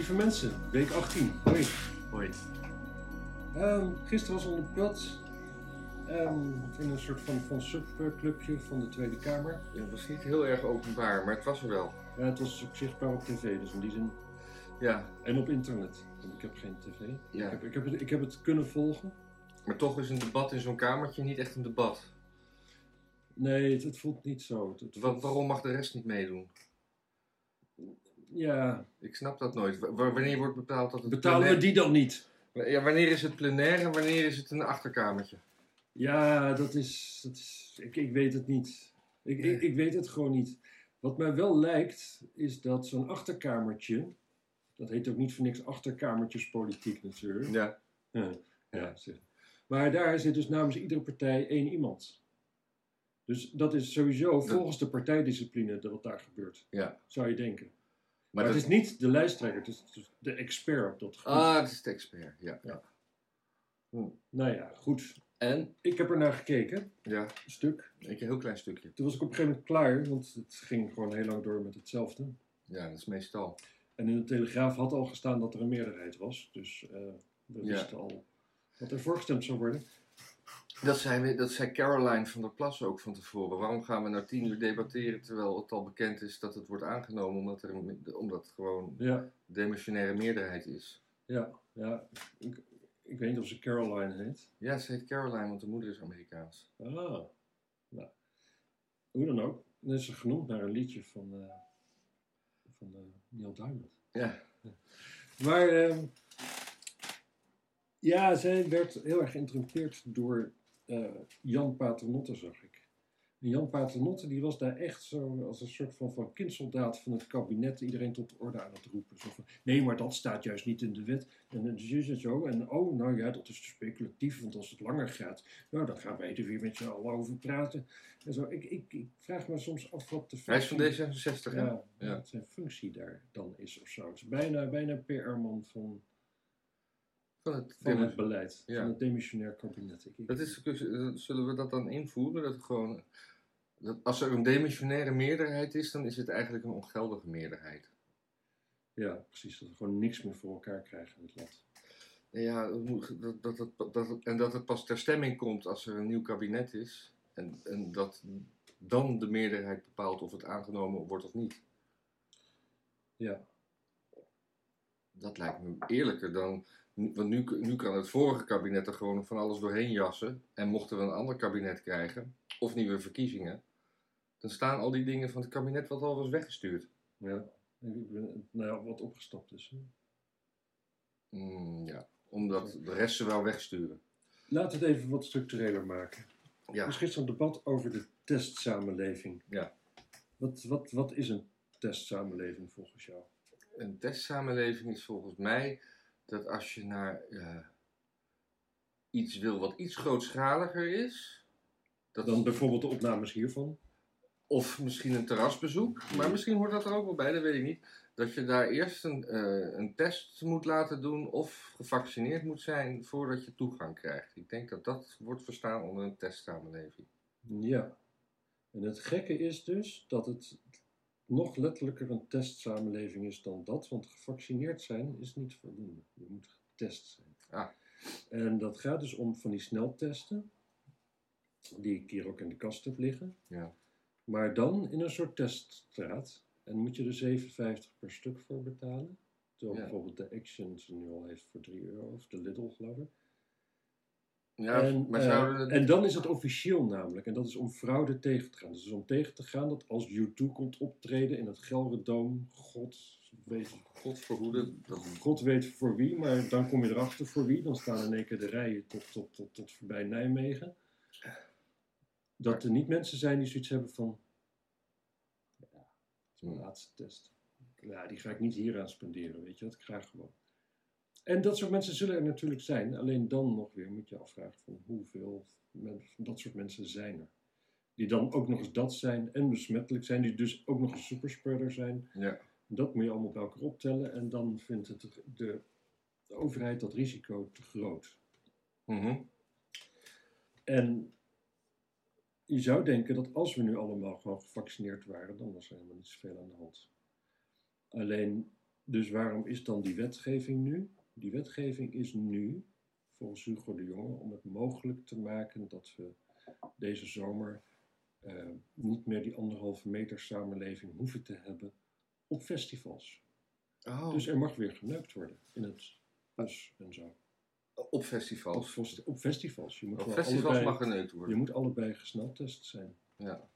Lieve mensen, week 18. Hoi. Hoi. Ehm, gisteren was een debat ehm, in een soort van, van subclubje van de Tweede Kamer. Ja, het was niet heel erg openbaar, maar het was er wel. Ja, het was ook zichtbaar op tv, dus in die zin. Ja, En op internet, want ik heb geen tv. Ja. Ik, heb, ik, heb het, ik heb het kunnen volgen. maar toch is een debat in zo'n kamertje niet echt een debat. Nee, het, het voelt niet zo. Het, het Wa- voelt- waarom mag de rest niet meedoen? Ja, Ik snap dat nooit. Wa- wa- wanneer wordt bepaald dat het betalen we die dan niet? Ja, wanneer is het plenair en wanneer is het een achterkamertje? Ja, dat is. Dat is ik, ik weet het niet. Ik, ik, Nee. ik weet het gewoon niet. Wat mij wel lijkt, is dat zo'n achterkamertje. Dat heet ook niet voor niks achterkamertjespolitiek natuurlijk. Ja. Ja, ja. Maar daar zit dus namens iedere partij één iemand. Dus dat is sowieso volgens de partijdiscipline dat wat daar gebeurt, Ja. zou je denken. Maar, Maar dat... het is niet de lijsttrekker, het is dus de expert op dat gebied. Ah, het is de expert. Ja. Ja. Hm. Nou ja, goed. En? Ik heb er naar gekeken, Ja, een stuk. een heel klein stukje. Toen was ik op een gegeven moment klaar, want het ging gewoon heel lang door met hetzelfde. Ja, dat is meestal. En in de Telegraaf had al gestaan dat er een meerderheid was. Dus we Ja. wisten al wat er voorgestemd zou worden. Dat zei, we- dat zei Caroline van der Plas ook van tevoren. Waarom gaan we nou tien uur debatteren terwijl het al bekend is dat het wordt aangenomen omdat, er omdat het gewoon Ja, demissionaire meerderheid is? ja, ja. Ik, ik weet niet of ze Caroline heet. Ja, ze heet Caroline, want de moeder is Amerikaans. Ah, nou. Hoe dan ook. Dan is ze genoemd naar een liedje van, eh, van eh, Neil Diamond. Ja, Maar ehm, ja, zij werd heel erg geïnterrumpeerd door eh, Jan Paternotte, zag ik. En Jan Paternotte die was daar echt zo als een soort van, van kindsoldaat van het kabinet iedereen tot de orde aan het roepen. Zo van, nee, maar dat staat juist niet in de wet. En, en zo. En oh, nou ja, dat is te speculatief, want als het langer gaat, nou, dan gaan wij er weer met z'n allen over praten. En zo. Ik, ik, ik vraag me soms af wat de hij is van functie- D66, hè? ja, Ja. wat zijn functie daar dan is of zo. Het is bijna, bijna PR-man van, Van het, van demis- het beleid, Ja. van het demissionair kabinet. Ik, ik- dat is, zullen we dat dan invoeren? Dat gewoon, dat als er een demissionaire meerderheid is, dan is het eigenlijk een ongeldige meerderheid. Ja, precies. Dat we gewoon niks meer voor elkaar krijgen in het land. Ja, dat, dat, dat, en dat het pas ter stemming komt als er een nieuw kabinet is. En, en dat dan de meerderheid bepaalt of het aangenomen wordt of niet. Ja, Dat lijkt me eerlijker dan. Want nu, nu kan het vorige kabinet er gewoon van alles doorheen jassen. En mochten we een ander kabinet krijgen, of nieuwe verkiezingen, dan staan al die dingen van het kabinet wat al was weggestuurd. ja. Nou ja, wat opgestapt dus. hè. Mm, ja, omdat de rest ze wel wegsturen. Laten we het even wat structureler maken. Er Ja, was gisteren een debat over de testsamenleving. Ja. Wat, wat, wat is een testsamenleving volgens jou? een testsamenleving is volgens mij dat als je naar eh, iets wil wat iets grootschaliger is, dat Dan bijvoorbeeld de opnames hiervan. Of misschien een terrasbezoek, maar misschien hoort dat er ook wel bij, dat weet ik niet. Dat je daar eerst een, eh, een test moet laten doen of gevaccineerd moet zijn voordat je toegang krijgt. Ik denk dat dat wordt verstaan onder een testsamenleving. Ja. En het gekke is dus dat het nog letterlijker een testsamenleving is dan dat, want gevaccineerd zijn is niet voldoende. Je moet getest zijn. Ah. En dat gaat dus om van die sneltesten, die ik hier ook in de kast heb liggen. Ja. Maar dan in een soort teststraat. En moet je er 7,50 per stuk voor betalen. Terwijl Ja. bijvoorbeeld de Action ze nu al heeft voor 3 euro, of de Lidl geloof ik. Ja, en, maar eh, zouden en dan is het officieel namelijk. En dat is om fraude tegen te gaan. Dus om tegen te gaan dat als U2 komt optreden in het Gelredome, God weet, God verhoede, dat, God weet voor wie, maar dan kom je erachter voor wie. Dan staan in één keer de rijen tot, tot, tot, tot voorbij Nijmegen. Dat er niet mensen zijn die zoiets hebben van... Ja, dat is mijn Hmm. laatste test. Ja, die ga ik niet hier aan spenderen, weet je wat? Ik ga gewoon. En dat soort mensen zullen er natuurlijk zijn. Alleen dan nog weer moet je afvragen van hoeveel men- van dat soort mensen zijn er. Die dan ook nog eens dat zijn en besmettelijk zijn. Die dus ook nog een superspreader zijn. ja. Dat moet je allemaal bij elkaar optellen. En dan vindt het de, de, overheid dat risico te groot. Mhm. En je zou denken dat als we nu allemaal gewoon gevaccineerd waren, dan was er helemaal niet zoveel aan de hand. Alleen dus waarom is dan die wetgeving nu? Die wetgeving is nu, volgens Hugo de Jonge, om het mogelijk te maken dat we deze zomer eh, niet meer die anderhalve meter samenleving hoeven te hebben op festivals. Oh, Dus er mag weer geneukt worden in het bos en zo. op festivals. op festivals. Je moet, Op festivals allebei, mag geneukt je worden. moet allebei gesneltest zijn. Ja.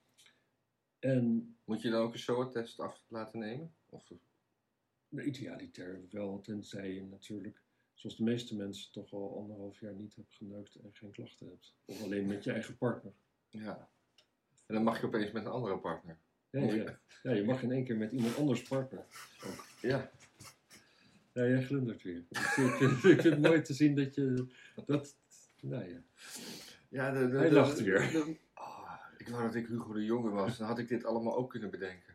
En Moet je dan ook een SOA-test af laten nemen? Of, idealiter wel, tenzij je natuurlijk, zoals de meeste mensen, toch al anderhalf jaar niet hebt geneukt en geen klachten hebt. Of alleen met je eigen partner. ja. En dan mag je opeens met een andere partner. Ja, ja. ja, je mag in één keer met iemand anders partner. Ja. Ja, jij glundert weer. Ik vind, ik het mooi te zien dat je dat. Nou ja. ja de, de, Hij de- lacht weer. oh, ik wou dat ik Hugo de Jonge was. Dan had ik dit allemaal ook kunnen bedenken.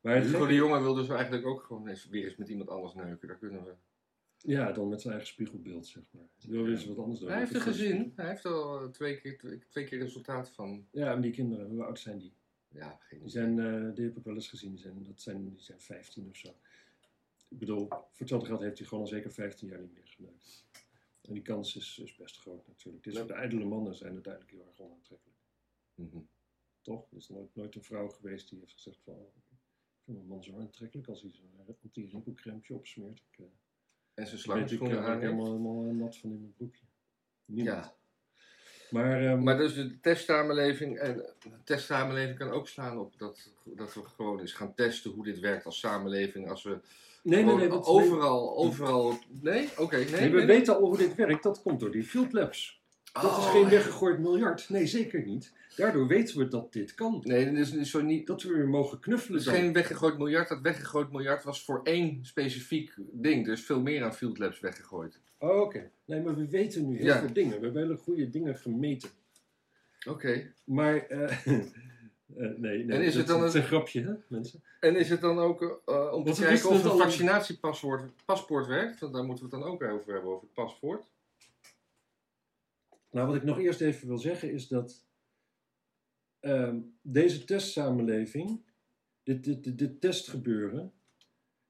Maar Hugo de Jonge wil dus eigenlijk ook gewoon eens, weer eens met iemand anders neuken. Daar kunnen we. Ja, dan met zijn eigen spiegelbeeld, zeg maar. Je wil weer eens wat anders doen. Hij heeft een gezin. Hij heeft al eh, twee keer, twee, twee keer resultaat van. Ja, en die kinderen, hoe oud zijn die? Ja, geen Die, zijn, eh, die heb ik wel eens gezien. Die zijn, dat zijn, die zijn 15 of zo. Ik bedoel, voor hetzelfde geld heeft hij gewoon al zeker 15 jaar niet meer geneukt. En die kans is, is best groot natuurlijk. Dus de ijdele mannen zijn uiteindelijk heel erg onaantrekkelijk. Mhm. Toch? Er is nooit, nooit een vrouw geweest die heeft gezegd van... "Oh, Ik vind een man zo aantrekkelijk als hij zo'n anti-rimpelcrempje opsmeert. Ik, eh, En zijn slangschoenen eh, aan. ik helemaal, helemaal eh, nat van in mijn broekje. Niemand. Ja. Maar, ehm, Maar dus de testsamenleving, en de testsamenleving kan ook slaan op dat, dat we gewoon eens gaan testen hoe dit werkt als samenleving. Als we nee, nee, nee, overal, overal. Nee? Oké, nee. nee, we nee, weten al hoe dit werkt. Dat komt door die field labs. Dat is Oh, geen weggegooid miljard. Nee, zeker niet. Daardoor weten we dat dit kan. Nee, dit is, is zo niet. Dat we weer mogen Het knuffelen is dan. geen weggegooid miljard. Dat weggegooid miljard was voor één specifiek ding. Er is veel meer aan Field Labs weggegooid. Oh, Oké. Nee, maar we weten nu heel Ja. veel dingen. We hebben hele goede dingen gemeten. Oké. Maar, eh, eh, nee, nee. En is dat, het dan dat is een- een grapje, hè, mensen? En is het dan ook eh, om te kijken of het vaccinatiepaspoort paspoort werkt? Want daar moeten we het dan ook over hebben, over het paspoort. Nou, wat ik nog eerst even wil zeggen is dat ehm, deze testsamenleving, dit, dit, dit, dit testgebeuren,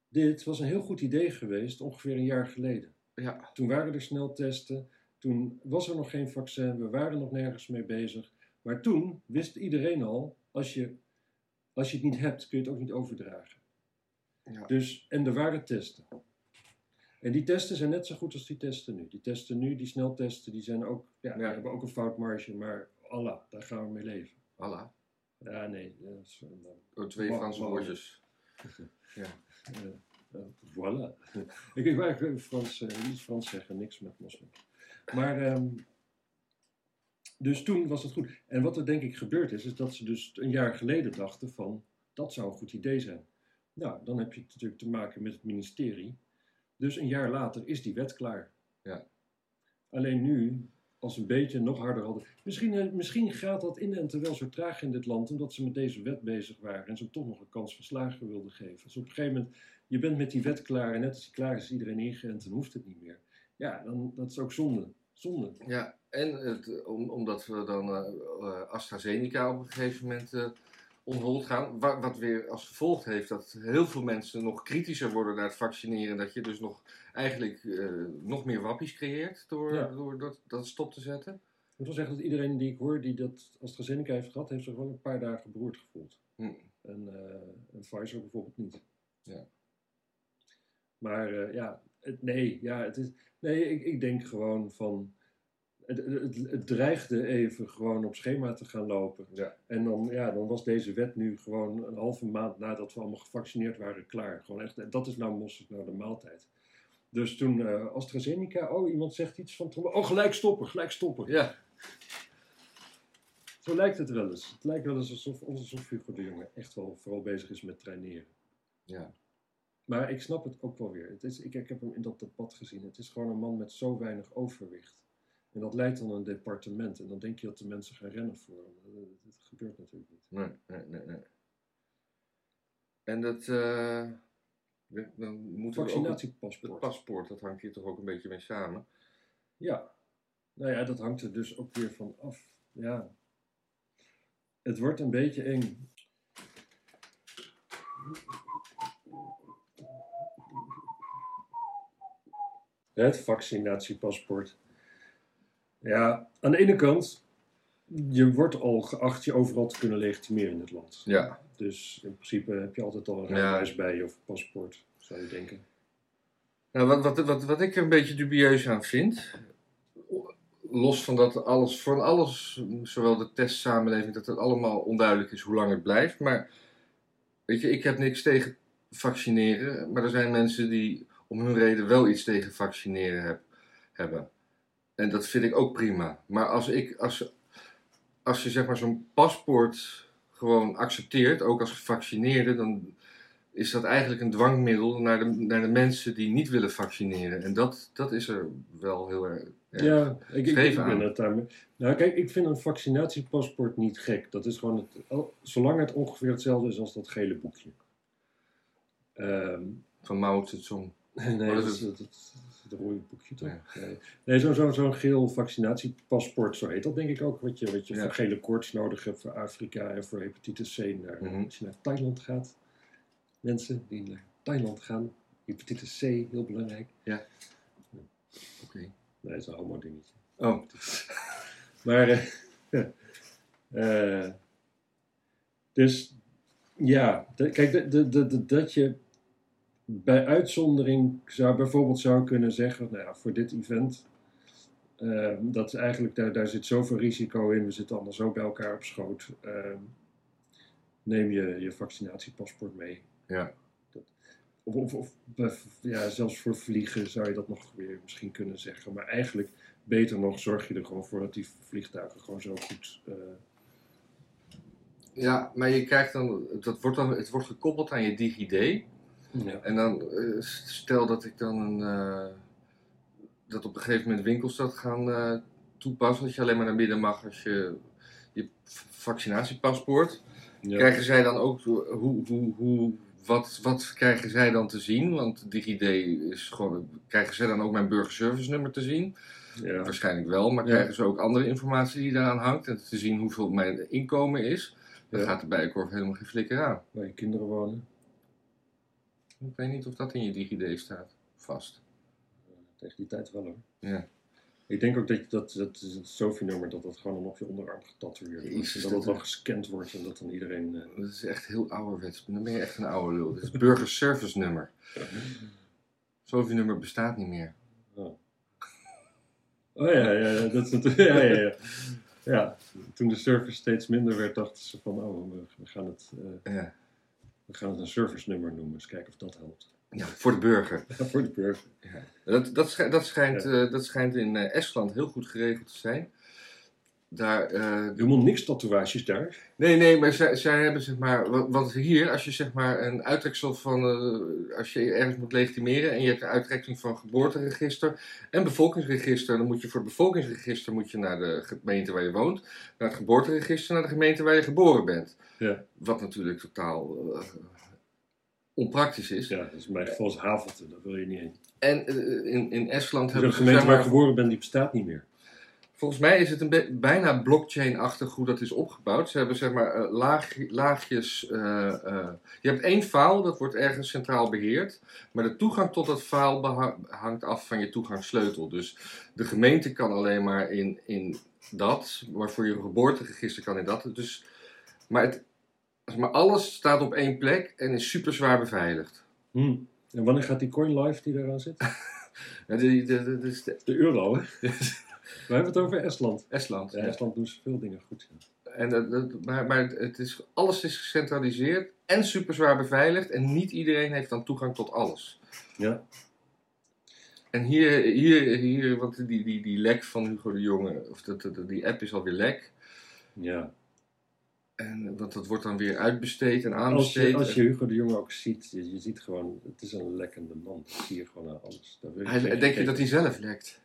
dit was een heel goed idee geweest ongeveer een jaar geleden. Ja. Toen waren er sneltesten, toen was er nog geen vaccin, we waren nog nergens mee bezig. Maar toen wist iedereen al, als je, als je het niet hebt, kun je het ook niet overdragen. Ja. Dus, en er waren testen. En die testen zijn net zo goed als die testen nu. Die testen nu, die sneltesten, die zijn ook, ja, die Ja. hebben ook een foutmarge, maar Allah, daar gaan we mee leven. Voilà. Ja, nee, dat is, twee Franse woordjes. eh, voilà. ik, ik wou eigenlijk Frans, eh, iets Frans zeggen, niks met moslim. Maar, ehm, dus toen was het goed. En wat er denk ik gebeurd is, is dat ze dus een jaar geleden dachten van, dat zou een goed idee zijn. Nou, dan heb je natuurlijk te maken met het ministerie. Dus een jaar later is die wet klaar. Ja. Alleen nu, als een beetje nog harder hadden. Misschien, eh, misschien gaat dat inenten wel zo traag in dit land, omdat ze met deze wet bezig waren en ze hem toch nog een kans van slagen wilden geven. Dus op een gegeven moment, je bent met die wet klaar en net als die klaar is, iedereen ingeënt en hoeft het niet meer. Ja, dan, dat is ook zonde. Zonde. Ja, en het, om, omdat we dan eh, eh, AstraZeneca op een gegeven moment onhold gaan. Wat, weer als gevolg heeft dat heel veel mensen nog kritischer worden naar het vaccineren. Dat je dus nog eigenlijk eh, nog meer wappies creëert door, Ja. door dat, dat stop te zetten. Ik moet wel zeggen dat iedereen die ik hoor die dat AstraZeneca heeft gehad, heeft zich wel een paar dagen beroerd gevoeld. Hm. En, en Pfizer bijvoorbeeld niet. Ja. Maar eh, ja, het, nee, ja, het is, nee ik, ik denk gewoon van. Het, het, het dreigde even gewoon op schema te gaan lopen. Ja. En dan, ja, dan was deze wet nu gewoon een halve maand nadat we allemaal gevaccineerd waren klaar. Gewoon echt, dat is nou mosterd nou de maaltijd. Dus toen eh, AstraZeneca, oh iemand zegt iets van, oh gelijk stoppen, gelijk stoppen. Ja, Zo lijkt het wel eens. Het lijkt wel eens alsof, alsof Hugo de Jonge echt wel vooral bezig is met traineren. ja. Maar ik snap het ook wel weer. Het is, ik, ik heb hem in dat debat gezien. Het is gewoon een man met zo weinig overwicht. En dat leidt dan een departement. En dan denk je dat de mensen gaan rennen voor hem. Dat, gebeurt natuurlijk niet. Nee, nee, nee, nee. En dat. eh, ja, dan moeten ook het Vaccinatiepaspoort. paspoort, dat hangt hier toch ook een beetje mee samen. Ja. Nou ja, dat hangt er dus ook weer van af. Ja. Het wordt een beetje eng. Het vaccinatiepaspoort. Ja, aan de ene kant, je wordt al geacht je overal te kunnen legitimeren in het land. Ja, Dus in principe heb je altijd al een Ja. rijbewijs bij je of een paspoort, zou je denken. Nou, wat, wat, wat, wat ik er een beetje dubieus aan vind, los van dat alles, voor alles, zowel de testsamenleving, dat het allemaal onduidelijk is hoe lang het blijft. Maar weet je, ik heb niks tegen vaccineren, maar er zijn mensen die om hun reden wel iets tegen vaccineren heb, hebben. En dat vind ik ook prima. Maar als, ik, als, als je zeg maar zo'n paspoort gewoon accepteert, ook als gevaccineerde, dan is dat eigenlijk een dwangmiddel naar de, naar de mensen die niet willen vaccineren. En dat, dat is er wel heel erg. erg. Ja, ik, ik, ik ben het daarmee. Nou, kijk, ik vind een vaccinatiepaspoort niet gek. Dat is gewoon, het, al- zolang het ongeveer hetzelfde is als dat gele boekje. Ehm, Van Mao Zedong. nee, Maar dat dat is is- het, rode boekje toch? Ja. Nee, nee zo'n zo, zo'n geel vaccinatiepaspoort, zo heet dat denk ik ook. Wat je, wat je Ja. voor gele koorts nodig hebt voor Afrika en voor hepatitis C. Naar, Mhm. Als je naar Thailand gaat. Mensen die naar Thailand gaan. Hepatitis C, heel belangrijk. Oké. Nee, dat is een homo dingetje. Oh, Maar, eh, eh, dus ja, de- kijk, de, de- dat je bij uitzondering zou bijvoorbeeld zou kunnen zeggen, nou ja, voor dit event, eh, dat is eigenlijk, daar, daar zit zoveel risico in, we zitten allemaal zo bij elkaar op schoot. eh, neem je je vaccinatiepaspoort mee. Ja. Dat, of, of, ja, zelfs voor vliegen zou je dat nog weer misschien kunnen zeggen. Maar eigenlijk beter nog zorg je er gewoon voor dat die vliegtuigen gewoon zo goed. eh, ja, maar je krijgt dan, dat wordt dan, het wordt gekoppeld aan je DigiD. Ja. En dan, eh, stel dat ik dan een, eh, dat op een gegeven moment winkels dat gaan eh, toepassen, dat je alleen maar naar binnen mag als je je vaccinatiepaspoort. Ja. Krijgen zij dan ook, hoe, hoe, hoe, wat, wat krijgen zij dan te zien? Want DigiD is gewoon, krijgen zij dan ook mijn burgerservice nummer te zien? ja. Waarschijnlijk wel, maar Ja. krijgen ze ook andere informatie die daaraan hangt? En te zien hoeveel mijn inkomen is? Dan gaat de Bijenkorf helemaal geen flikker aan. Waar je kinderen wonen. Ik weet niet of dat in je DigiD staat, vast. Tegen die tijd wel hoor. Ja. Ik denk ook dat dat, dat, Sophie-nummer, dat dat gewoon dan op je onderarm getatoeëerd En dat dat het dan gescand wordt en dat dan iedereen... eh, Dat is echt heel ouderwets. Dan ben je echt een oude lul. Dit is burgerservice nummer. Zoveel nummer bestaat niet meer. Oh ja, ja, ja, dat is. Ja, ja, ja. ja, toen de service steeds minder werd, dachten ze van, oh, we, gaan het, eh, Ja. We gaan het een service-nummer noemen. Eens kijken of dat helpt. ja, voor de burger. Ja, voor de burger. Dat, dat, schijnt, dat, schijnt, Ja. eh, dat schijnt in eh, Estland heel goed geregeld te zijn. Daar, eh, Helemaal niks tatoeages daar. nee, nee, maar zij, zij hebben zeg maar. Wat, wat hier, als je zeg maar een uittreksel van. eh, als je ergens moet legitimeren en je hebt een uittrekking van geboorteregister en bevolkingsregister, dan moet je voor het bevolkingsregister moet je naar de gemeente waar je woont, naar het geboorteregister, naar de gemeente waar je geboren bent. Ja. Wat natuurlijk totaal eh, onpraktisch is. Ja, dat is in mijn geval is Havelte, daar wil je niet heen. En in, in Estland hebben de ze. gemeente zeg waar ik geboren ben, die bestaat niet meer. Volgens mij is het een bijna blockchain-achtig hoe dat is opgebouwd. Ze hebben zeg maar eh, laag, laagjes. eh, eh, je hebt één file, dat wordt ergens centraal beheerd. Maar de toegang tot dat file hangt af van je toegangssleutel. Dus de gemeente kan alleen maar in, in dat, maar voor je geboorteregister kan in dat. Dus, maar, het, maar alles staat op één plek en is super zwaar beveiligd. Hm. En wanneer gaat die coin live die eraan zit? De, de, de, de- de- De euro, hè? We hebben het over Estland. Estland. Ja, Estland doen ze veel dingen goed. En dat, dat- maar maar het is, alles is gecentraliseerd en super zwaar beveiligd. En niet iedereen heeft dan toegang tot alles. Ja. En hier, hier, hier want die, die, die lek van Hugo de Jonge, of dat, dat- die app is alweer lek. ja. En, want dat wordt dan weer uitbesteed en Als aanbesteed. je, als je Hugo de Jonge ook ziet, je, je ziet gewoon, het is een lekkende man. Dat zie je gewoon aan alles. Daar wil je Hij- denk je dat hij zelf lekt?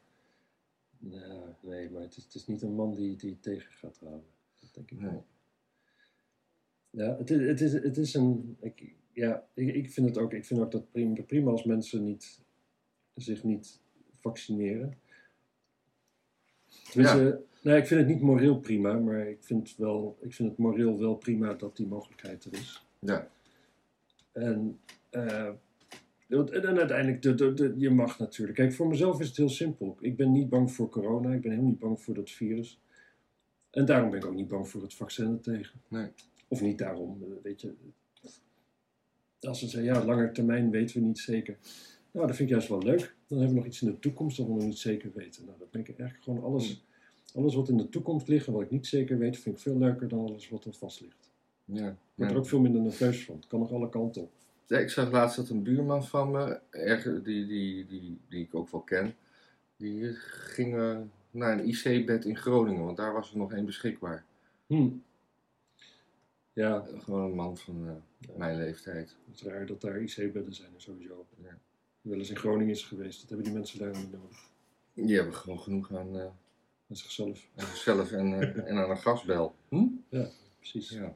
Nou, nee, maar het is, het is niet een man die, die tegen gaat houden. Dat denk ik Nee. niet. Ja, het is, het is, het is een. Ik, ja, ik, ik vind het ook. Ik vind ook dat prima, prima als mensen niet, zich niet vaccineren. Tenminste, nee, ik vind het niet moreel prima, maar ik vind, wel, ik vind het moreel wel prima dat die mogelijkheid er is. Ja. En eh, En uiteindelijk, de, de, de- je mag natuurlijk. Kijk, voor mezelf is het heel simpel. Ik ben niet bang voor corona. Ik ben helemaal niet bang voor dat virus. En daarom ben ik ook niet bang voor het vaccin ertegen. Nee. Of niet daarom, eh, weet je. Als ze zeggen, ja, langer termijn weten we niet zeker. Nou, dat vind ik juist wel leuk. Dan hebben we nog iets in de toekomst dat we nog niet zeker weten. Nou, dat ben ik eigenlijk gewoon alles, alles wat in de toekomst ligt en wat ik niet zeker weet, vind ik veel leuker dan alles wat er vast ligt. Ja. Ik word er ook veel minder nerveus van. Het kan nog alle kanten op. Ja, ik zag laatst dat een buurman van me, die, die, die, die ik ook wel ken, die ging eh, naar een IC-bed in Groningen, want daar was er nog één beschikbaar. Hm. Ja, Gewoon een man van eh, mijn leeftijd. het is raar dat daar IC-bedden zijn en sowieso. Ja. Wel eens in Groningen is geweest, dat hebben die mensen daar niet nodig. Die hebben gewoon genoeg aan, eh, Aan zichzelf. aan zichzelf en, en aan een gasbel. Hm? Precies. Ja.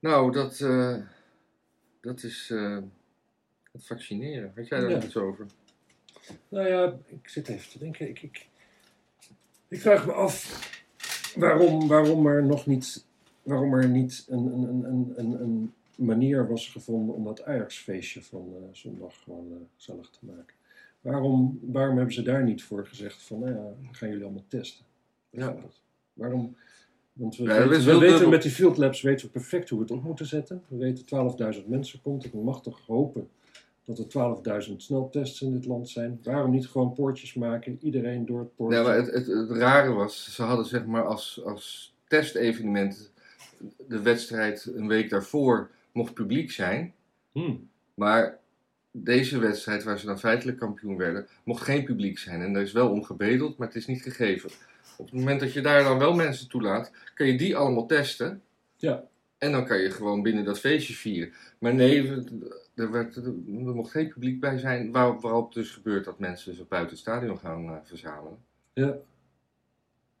Nou, dat, eh, dat is eh, het vaccineren. Had jij daar Ja. iets over? Nou ja, ik zit even te denken. Ik, ik, ik vraag me af waarom, waarom er nog niet, waarom er niet een, een, een, een, een manier was gevonden om dat Ajax-feestje van eh, zondag gewoon gezellig te maken. Waarom, waarom hebben ze daar niet voor gezegd van, nou ja, gaan jullie allemaal testen? bijvoorbeeld? Waarom? Want we, Ja, weten, we weten dubbel. met die field labs weten we perfect hoe we het op moeten zetten. We weten 12.000 mensen komt. Ik mag toch hopen dat er 12.000 sneltests in dit land zijn. Waarom niet gewoon poortjes maken, iedereen door het poortje? Ja, maar het, het, het rare was, ze hadden zeg maar als, als testevenement de wedstrijd een week daarvoor mocht publiek zijn. Hmm. Maar deze wedstrijd, waar ze dan feitelijk kampioen werden, mocht geen publiek zijn. En daar is wel om gebedeld, maar het is niet gegeven. Op het moment dat je daar dan wel mensen toelaat, kan je die allemaal testen. Ja. En dan kan je gewoon binnen dat feestje vieren. Maar nee, er, werd, er mocht geen publiek bij zijn. Waarop, waarop dus gebeurt dat mensen zich buiten het stadion gaan eh, verzamelen. Ja.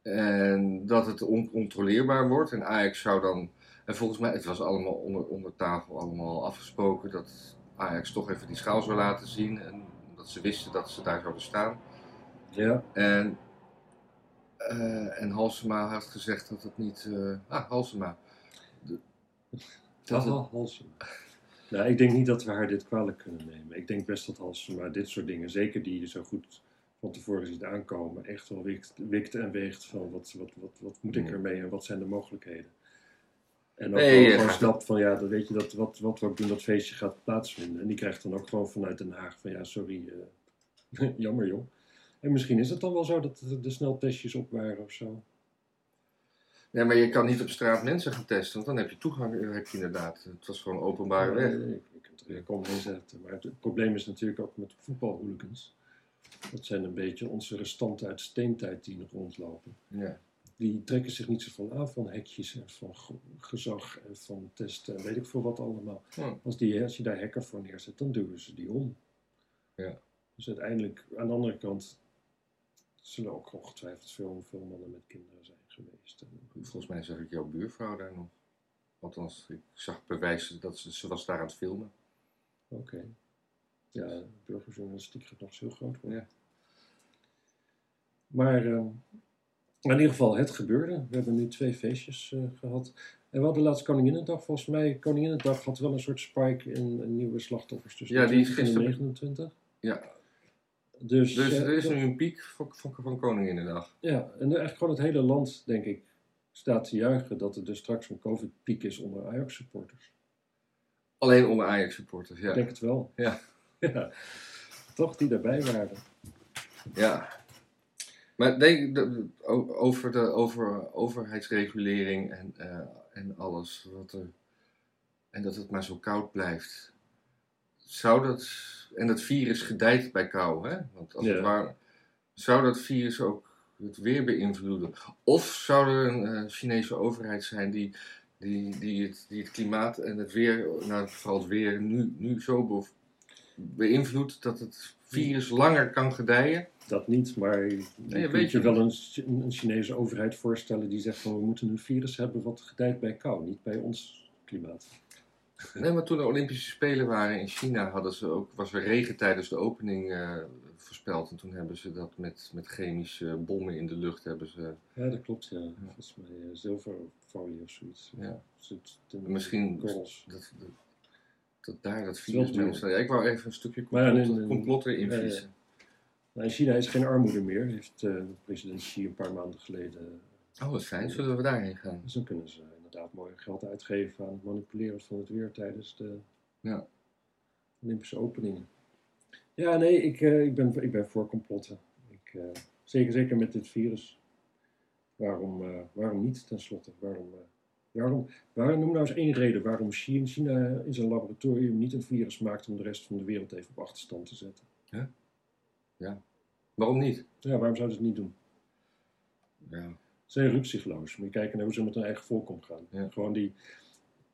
En dat het oncontroleerbaar wordt. En Ajax zou dan. En volgens mij, het was allemaal onder, onder tafel allemaal afgesproken dat Ajax toch even die schaal zou laten zien. En dat ze wisten dat ze daar zouden staan. Ja. En, eh, en Halsema had gezegd dat het niet. eh, ah, Halsema. De- dat het- Haha, Halsema. Nou, ik denk niet dat we haar dit kwalijk kunnen nemen. Ik denk best dat Halsema dit soort dingen, zeker die je zo goed van tevoren ziet aankomen, echt wel wikt, wikt en weegt van wat, wat, wat, wat moet ik Hmm. ermee en wat zijn de mogelijkheden. En ook Nee, gewoon gaat- snapt van ja, dan weet je dat wat, wat we ook doen, dat feestje gaat plaatsvinden. En die krijgt dan ook gewoon vanuit Den Haag van ja, sorry, eh, jammer joh. En misschien is het dan wel zo dat de, de sneltestjes op waren of zo. Ja, maar je kan niet op straat mensen gaan testen, want dan heb je toegang. eh, Heb je inderdaad. Het was gewoon openbare weg. Ik, ik kan er kom inzetten. Maar het, het probleem is natuurlijk ook met voetbalhooligans. Dat zijn een beetje onze restanten uit steentijd die nog rondlopen. Ja. Die trekken zich niet zoveel aan van hekjes en van ge- gezag en van testen en weet ik veel wat allemaal. Hm. Als, die, als je daar hekken voor neerzet, dan duwen ze die om. Ja. Dus uiteindelijk, aan de andere kant, zullen ook ongetwijfeld veel, veel mannen met kinderen zijn geweest. En, Volgens mij zag ik jouw buurvrouw daar nog. Althans, ik zag bewijzen dat ze, ze was daar aan het filmen. Oké. Ja, burgerjournalistiek gaat nog eens heel groot worden. Ja. Maar ehm, in ieder geval, het gebeurde. We hebben nu twee feestjes eh, gehad. En we hadden laatst Koninginnedag. Volgens mij, Koninginnedag had wel een soort spike in, in nieuwe slachtoffers. tussen Ja, die is 20 en de gisteren- 29. Ja, Dus, dus eh, er is nu een piek van, van, van Koninginnedag. Ja, en eigenlijk gewoon het hele land, denk ik, staat te juichen dat er dus straks een COVID-piek is onder Ajax-supporters. Alleen onder Ajax-supporters, Ik ja. denk het wel. Ja. ja. Toch, die daarbij waren. ja. Maar denk de- over de over, overheidsregulering en, eh, en alles wat er. En dat het maar zo koud blijft. Zou dat. En dat virus gedijt bij kou, hè? Want als Ja. het. Zou dat virus ook het weer beïnvloeden? Of zou er een eh, Chinese overheid zijn die, die, die, het, die het klimaat en het weer, nou vooral het weer, nu, nu zo be- beïnvloedt dat het virus langer kan gedijen? Dat niet, maar je weet kunt je je wel een, een Chinese overheid voorstellen die zegt van we moeten een virus hebben wat gedijt bij kou, niet bij ons klimaat. Nee, maar toen de Olympische Spelen waren in China, hadden ze ook, was er regen tijdens de opening eh, voorspeld. En toen hebben ze dat met, met chemische bommen in de lucht hebben ze. Ja, dat klopt, ja. Volgens mij eh, zilverfolie of zoiets. Ja. In Misschien dat, dat, dat daar dat virus mee ontstaat. Ja, ik wou even een stukje Maar ja, complot, nee, nee, complot erin ja, ja. Nou, in China is geen armoede meer, heeft eh, president Xi een paar maanden geleden. Oh, wat fijn. Zullen we daarheen gaan? Dus dan kunnen ze inderdaad mooi geld uitgeven aan het manipuleren van het weer tijdens de Ja. Olympische openingen. Ja, nee, ik, eh, ik, ben, ik ben voor complotten. Ik, eh, zeker, zeker met dit virus. Waarom, eh, waarom niet, tenslotte? Waarom, waarom, waarom, noem nou eens één reden waarom China in zijn laboratorium niet een virus maakt om de rest van de wereld even op achterstand te zetten. Waarom niet? Ja, waarom zouden ze het niet doen? Ja. Zijn rukzichtloos. Moet je kijken naar hoe ze met hun eigen volk omgaan. Ja. Gewoon die,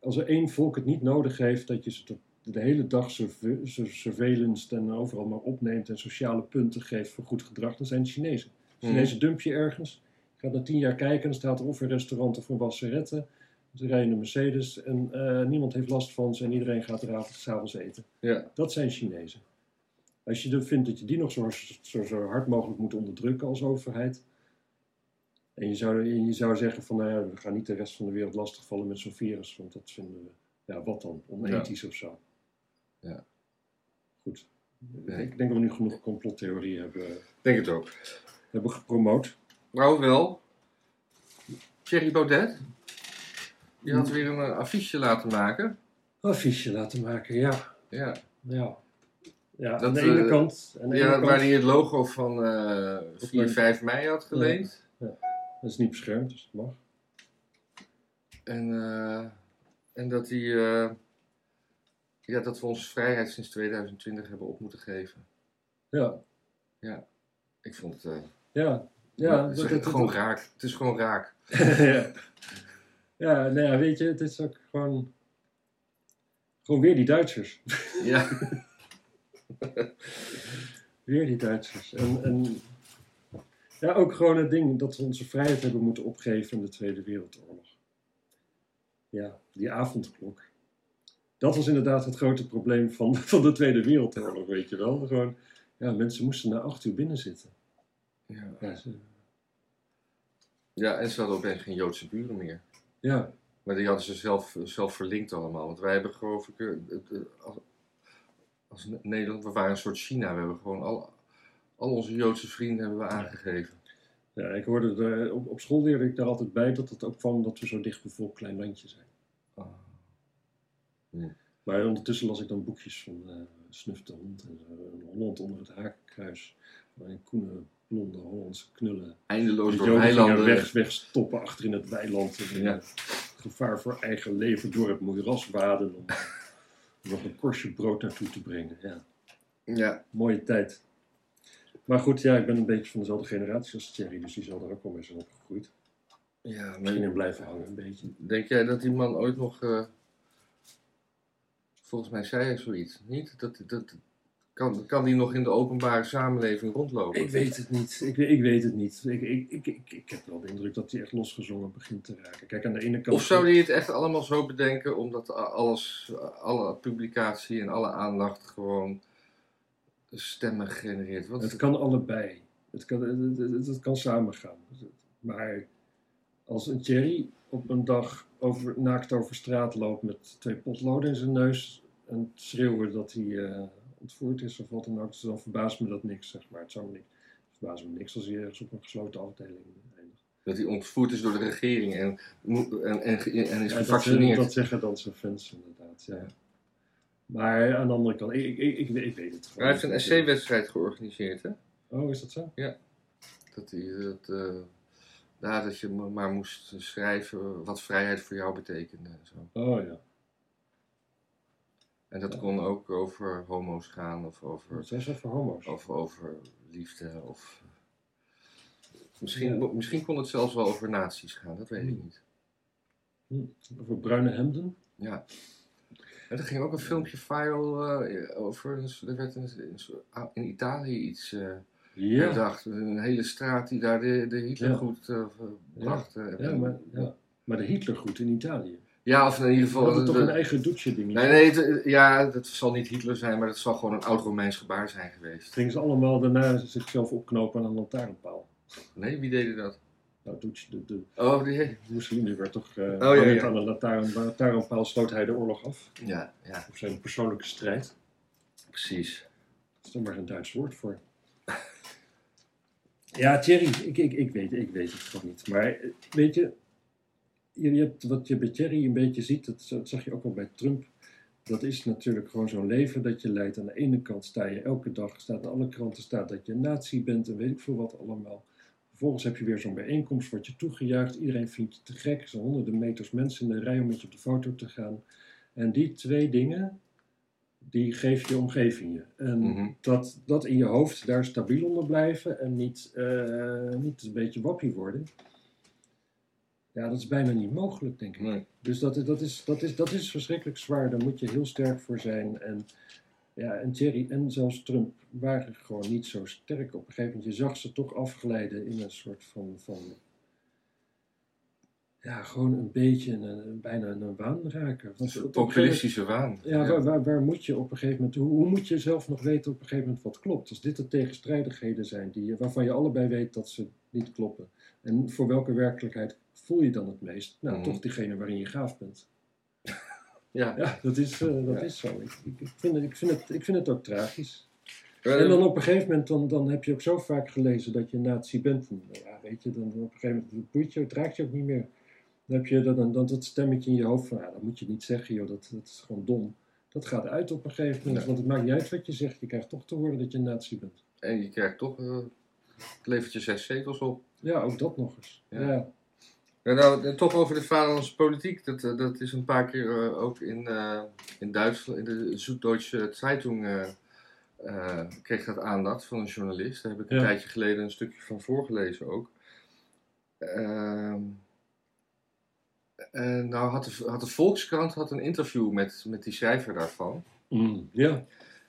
als er één volk het niet nodig heeft dat je ze de, de hele dag surve- sur- surveillance en overal maar opneemt en sociale punten geeft voor goed gedrag, dan zijn het Chinezen. Mhm. Chinezen dump je ergens, gaat na tien jaar kijken en dan staat er of een restaurant of een wasserette. Ze rijden een Mercedes en eh, niemand heeft last van ze en iedereen gaat er avonds- 's avonds eten. Ja. Dat zijn Chinezen. Als je dan vindt dat je die nog zo, zo, zo hard mogelijk moet onderdrukken als overheid. En je zou, je zou zeggen van, nou ja, we gaan niet de rest van de wereld lastigvallen met zo'n virus. Want dat vinden we, ja wat dan, onethisch of zo. Ja. Goed. Nee. Ik denk dat we nu genoeg complottheorieën hebben, Denk het ook. hebben gepromoot. Nou wel. Thierry Baudet. Die had weer een eh, affiche laten maken. Affiche laten maken, ja. Ja. Ja, ja Dat, aan de ene eh, kant. Aan de ene ja kant waar hij het logo van eh Op 4, mijn- 5 mei had geleend. Dat is niet beschermd, dus dat mag. En, eh, en dat hij... eh, ja, dat we onze vrijheid sinds 2020 hebben op moeten geven. Ja, Ik vond het... eh, ja. Ja, het is dat- dat- gewoon dat- raak. Het is gewoon raak. ja. ja, nou ja, weet je, het is ook gewoon. Gewoon weer die Duitsers. Ja. Weer die Duitsers. En, en ja, ook gewoon het ding dat we onze vrijheid hebben moeten opgeven in de Tweede Wereldoorlog. Ja, die avondklok. Dat was inderdaad het grote probleem van, van de Tweede Wereldoorlog, weet je wel. Gewoon, ja, mensen moesten na acht uur binnen zitten. ja. Ja, ze- Ja, en ze hadden opeens geen Joodse buren meer. ja, Maar die hadden ze zelf, zelf verlinkt allemaal. Want wij hebben geloof ik, eh, het, eh, als, als Nederland, we waren een soort China. We hebben gewoon al, al onze Joodse vrienden hebben we aangegeven. ja ik hoorde er, op, op school leerde ik daar altijd bij dat het ook kwam omdat we zo dicht bevolkt klein landje zijn. Ah. Maar ondertussen las ik dan boekjes van eh Snuf de Hond en Holland onder het hakenkruis. Waarin koene, blonde Hollandse knullen. Eindeloos door weilanden. weg, wegstoppen achter in het weiland. En Ja. eh, gevaar voor eigen leven door het moeras waden om eh, nog een korstje brood naartoe te brengen. Ja, Ja, mooie tijd. Maar goed, ja, ik ben een beetje van dezelfde generatie als Thierry, dus die zal er ook wel mee zijn opgegroeid. ja Misschien in blijven hangen, een beetje. denk jij dat die man ooit nog... eh, volgens mij zei hij zoiets, niet? Dat, dat, kan, kan die nog in de openbare samenleving rondlopen? Ik weet het niet. Ik, ik weet het niet. Ik, ik, ik, ik, ik heb wel de indruk dat hij echt losgezongen begint te raken. Kijk, aan de ene kant... Of zou die het echt allemaal zo bedenken, omdat alles, alle publicatie en alle aandacht gewoon stemmen genereert? Wat, Het kan allebei. Het kan, het, het, het kan samengaan. Maar als een Thierry op een dag over, naakt over straat loopt met twee potloden in zijn neus en schreeuwen dat hij eh, ontvoerd is of wat dan ook, dan verbaast me dat niks, zeg maar. Het zou me niks, verbaast me niks als hij ergens op een gesloten afdeling eindigt. dat hij ontvoerd is door de regering en, en, en, is Ja, dat, gevaccineerd. dat zeggen dan zijn fans inderdaad, ja. Maar aan de andere kant, ik, ik, ik, ik weet het gewoon hij heeft een. SC-wedstrijd georganiseerd, hè? Oh, is dat zo? Dat, hij, dat, eh, ja, dat je maar moest schrijven wat vrijheid voor jou betekende. En, zo. Oh ja. en dat kon ook over homo's gaan of over, Wat zijn voor homo's? of over liefde. Of, misschien, Ja. misschien kon het zelfs wel over nazi's gaan, dat weet ik Hmm. niet. Hm, Over bruine hemden? Ja. En er ging ook een filmpje viral eh, over, er werd in, in, in Italië iets eh Ja. bedacht. Een hele straat die daar de, de Hitlergoed eh bracht. eh, Ja, maar, ja. maar de Hitlergoed in Italië. Ja, of in ieder geval... hadden toch de- een eigen douche ding. Nee, nee, het- ja, dat zal niet Hitler zijn, maar dat zal gewoon een oud-Romeins gebaar zijn geweest. Gingen ze allemaal daarna zichzelf opknopen aan een lantaarnpaal. Nee, wie deed dat? Nou, Dutch, de, de, Oh, de Mussolini werd toch uh, ja, ja. aan een lantaarnpaal sloot hij de oorlog af. Ja, ja, Op zijn persoonlijke strijd. precies. Dat is er maar een Duits woord voor. Ja, Thierry, ik, ik, ik, weet, ik weet het gewoon niet. Maar eh, weet je, je, je hebt, wat je bij Thierry een beetje ziet, dat, dat zag je ook al bij Trump. Dat is natuurlijk gewoon zo'n leven dat je leidt. Aan de ene kant sta je elke dag, staat in alle kranten staat dat je een nazi bent en weet ik veel wat allemaal. Vervolgens heb je weer zo'n bijeenkomst, word je toegejuicht. Iedereen vindt je te gek. Er zijn honderden meters mensen in de rij om met je op de foto te gaan. En die twee dingen, die geef je omgeving je. En Mhm. dat, dat in je hoofd daar stabiel onder blijven en niet, eh, niet een beetje wappie worden. Ja, dat is bijna niet mogelijk, denk ik. Nee. Dus dat, is- dat, is, dat, is, dat is verschrikkelijk zwaar. Daar moet je heel sterk voor zijn. En, ja, en Thierry en zelfs Trump waren gewoon niet zo sterk. Op een gegeven moment, je zag ze toch afglijden in een soort van... van ja, gewoon een beetje een, een- bijna een waan raken. Want een Populistische waan. ja, Waar, waar, waar moet je op een gegeven moment, hoe, hoe moet je zelf nog weten op een gegeven moment wat klopt? Als dit de tegenstrijdigheden zijn die, waarvan je allebei weet dat ze niet kloppen. En voor welke werkelijkheid voel je dan het meest? Nou, Mhm. toch diegene waarin je gaaf bent. Ja. Ja, dat is, eh, dat Ja. is zo. Ik, ik, ik vind het, ik, vind het, ik vind het ook tragisch. En dan op een gegeven moment, dan, dan heb je ook zo vaak gelezen dat je nazi bent. En, nou ja, weet je, dan op een gegeven moment boeit je, het raakt je ook niet meer. Dan heb je dan, dan, dan dat stemmetje in je hoofd van, ja, dat moet je niet zeggen, joh, dat, dat is gewoon dom. Dat gaat uit op een gegeven moment, Ja. want het maakt niet uit wat je zegt. Je krijgt toch te horen dat je een nazi bent. En je krijgt toch, eh, het levert je zes zetels op. Ja, ook dat nog eens. Ja. Ja, Ja, nou, en toch over de vaderlandse politiek. Dat, eh, dat is een paar keer eh, ook in, eh, in Duitsland, in de Süddeutsche Zeitung, eh, eh, kreeg dat aandacht van een journalist. Daar heb ik een Ja. tijdje geleden een stukje van voorgelezen ook. Ehm, en nou had de, had de Volkskrant had een interview met, met die schrijver daarvan. Mm, ja.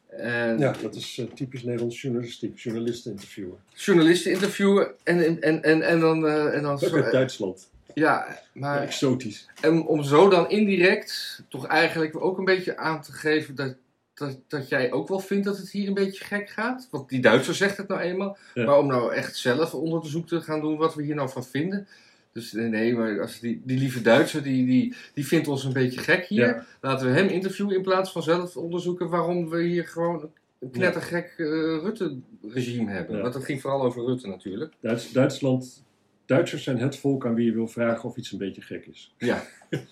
En ja dat is eh, typisch Nederlands journalistiek, journalisten interviewen. journalisten interviewen en, en, en, en dan... eh, en dan Ook uit Duitsland. Ja, maar... Exotisch. En om zo dan indirect toch eigenlijk ook een beetje aan te geven dat, dat, dat jij ook wel vindt dat het hier een beetje gek gaat. Want die Duitser zegt het nou eenmaal. Ja. Maar om nou echt zelf onderzoek te gaan doen wat we hier nou van vinden. Dus nee, maar als die, die lieve Duitser die, die, die vindt ons een beetje gek hier. Ja. Laten we hem interviewen in plaats van zelf onderzoeken waarom we hier gewoon een knettergek eh, Rutte-regime hebben. Ja. Want dat ging vooral over Rutte natuurlijk. Duits, Duitsland, Duitsers zijn het volk aan wie je wil vragen of iets een beetje gek is. Ja.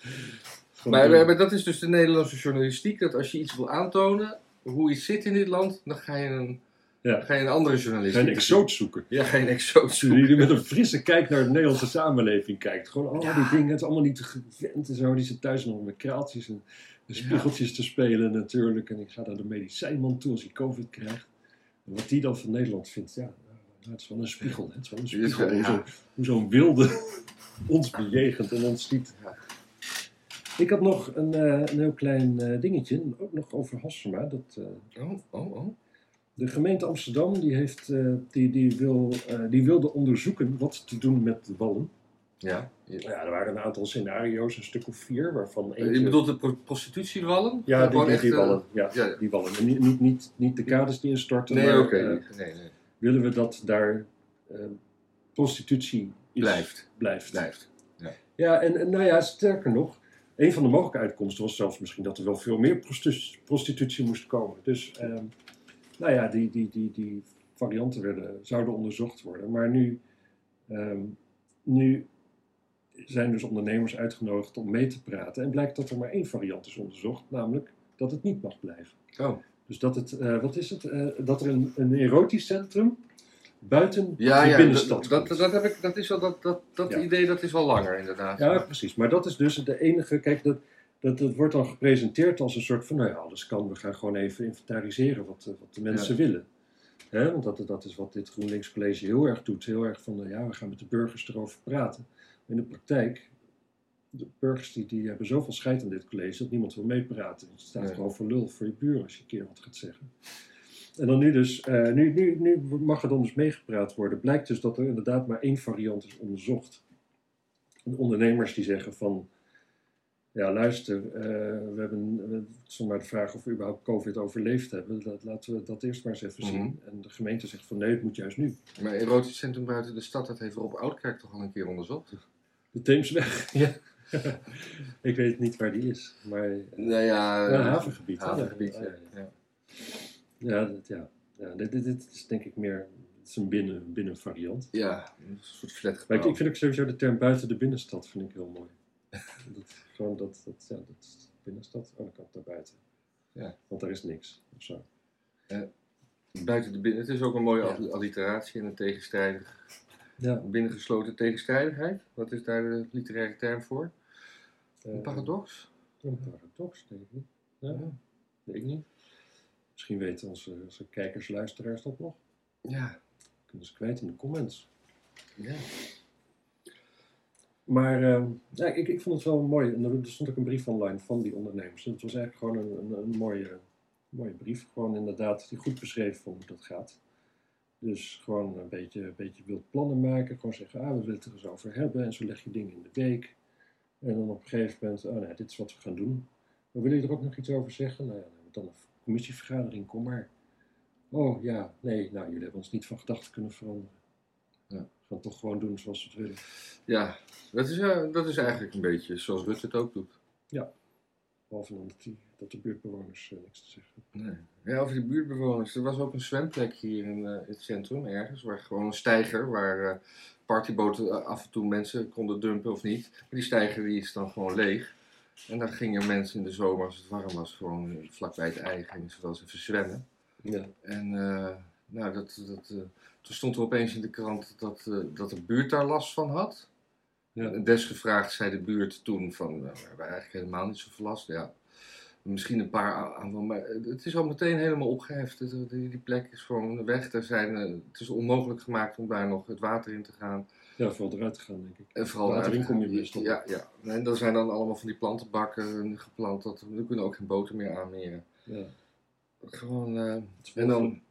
Maar, maar dat is dus de Nederlandse journalistiek. Dat als je iets wil aantonen, hoe iets zit in dit land, dan ga je een, Ja. ga je een andere journalist Geen exoot zoeken. Ja, geen exoot zoeken. Die met een frisse kijk naar de Nederlandse samenleving kijkt. Gewoon al Ja. die dingen, het is allemaal niet gewend en zo. Die zit thuis nog met kraaltjes en de spiegeltjes te spelen natuurlijk. En ik ga naar de medicijnman toe als hij covid krijgt. En wat die dan van Nederland vindt, ja, het is wel een spiegel. hè. Het is wel een spiegel hoe ja. zo- hoe zo'n wilde ons bejegent en ons ziet. Ik had nog een, eh, een heel klein eh, dingetje, ook nog over Hassema. Dat, eh, Oh, oh, oh. de gemeente Amsterdam die heeft, die, die, wil, die wilde onderzoeken wat te doen met de wallen. Ja. Je, Ja, er waren een aantal scenario's, een stuk of vier, waarvan je eentje... bedoelt de pro- prostitutiewallen? Ja, die, die, echt, die wallen. Ja, ja. die wallen. En niet, niet, niet, de kades die instorten, Nee, maar oké. nee, nee. Willen we dat daar eh, prostitutie is- Blijft. blijft. Blijft. Ja, en, en nou ja, sterker nog, een van de mogelijke uitkomsten was zelfs misschien dat er wel veel meer prostitu- prostitutie moest komen. Dus, ehm, nou ja, die, die, die, die varianten werden, zouden onderzocht worden. Maar nu, ehm, nu zijn dus ondernemers uitgenodigd om mee te praten. En blijkt dat er maar één variant is onderzocht, namelijk dat het niet mag blijven. Oh. Dus dat het, eh, wat is het, Eh, dat er een, een erotisch centrum buiten Ja, de ja, binnenstad dat, dat, komt. dat, heb ik, dat is wel, dat, dat, dat Ja. idee dat is wel langer inderdaad. Ja, precies. Maar dat is dus de enige. Kijk, dat, dat, dat wordt dan gepresenteerd als een soort van. Nou ja, alles kan. We gaan gewoon even inventariseren wat, eh, wat de mensen willen. Hè, want dat, dat is wat dit GroenLinks College heel erg doet. Heel erg van. eh, ja, we gaan met de burgers erover praten. In de praktijk. De burgers die, die hebben zoveel scheid aan dit college dat niemand wil meepraten. Je staat Nee. gewoon voor lul voor je buren als je een keer wat gaat zeggen. En dan nu dus, eh, nu, nu, nu mag er dan dus meegepraat worden. Blijkt dus dat er inderdaad maar één variant is onderzocht. En ondernemers die zeggen van, Ja, luister, eh, we hebben we- het is nog maar de vraag of we überhaupt COVID overleefd hebben. Dat, laten we dat eerst maar eens even Mhm. zien. En de gemeente zegt van nee, het moet juist nu. Maar erotisch centrum buiten de stad, dat heeft Rob Oudkerk toch al een keer onderzocht? De Theemsweg. Ja. ik weet niet waar die is, maar Nou ja, Ja, een havengebied, hè? havengebied, Ja, ja. dat, ja. ja dit, dit, dit is denk ik meer het is een binnen, binnenvariant. Ja, een soort Maar flatgebouw. ik, ik vind ook sowieso de term buiten de binnenstad vind ik heel mooi. dat, gewoon dat, dat, ja, dat is binnenstad, oh dan kan naar buiten. Ja. Want daar is niks. Of zo. Buiten de binnen, het is ook een mooie alliteratie en een tegenstrijdig, Ja. binnengesloten tegenstrijdigheid. Wat is daar de literaire term voor? Een eh, paradox? Een paradox, denk ik. Ja, Ja. weet ik niet. Misschien weten onze, onze kijkers, luisteraars dat nog. Ja. Kunnen ze kwijt in de comments. ja. Maar eh, ja, ik, ik vond het wel mooi. En er stond ook een brief online van die ondernemers. En het was eigenlijk gewoon een, een, een mooie, mooie brief. Gewoon inderdaad, die goed beschreef hoe dat gaat. Dus gewoon een beetje, een beetje wild plannen maken. Gewoon zeggen, ah, we willen het er eens over hebben. En zo leg je dingen in de week. En dan op een gegeven moment, oh nee, dit is wat we gaan doen. Maar willen jullie er ook nog iets over zeggen? Nou ja, dan een commissievergadering, kom maar. Oh ja, nee, nou jullie hebben ons niet van gedachten kunnen veranderen. Ja. We gaan toch gewoon doen zoals we het willen. Ja, dat is, eh, dat is eigenlijk een beetje zoals Rutte het ook doet. Behalve dan dat, die, dat de buurtbewoners eh, niks te zeggen. Nee. Ja, over die buurtbewoners. Er was ook een zwemplek hier in, eh, het centrum ergens. Waar gewoon een steiger, waar eh, partyboten af en toe mensen konden dumpen of niet. Maar die steiger die is dan gewoon leeg. En daar gingen mensen in de zomer, als het warm was, gewoon vlakbij het ei gingen ze wel eens even zwemmen. Ja. En nou, dat, dat, toen stond er opeens in de krant dat, dat de buurt daar last van had. Ja. Desgevraagd zei de buurt toen van, nou, we hebben eigenlijk helemaal niet zoveel last. Ja, misschien een paar aan- aanvallen, maar het is al meteen helemaal opgeheft. Het- Die, die plek is gewoon weg. Er zijn, eh, het is onmogelijk gemaakt om daar nog het water in te gaan. ja, vooral eruit te gaan, denk ik. En vooral Water in uit- kom je meestal. Ja, ja. En er zijn dan allemaal van die plantenbakken geplant. Dat, er kunnen ook geen boten meer aanmeren. Ja. Gewoon, eh, Het is en dan... walgelijk.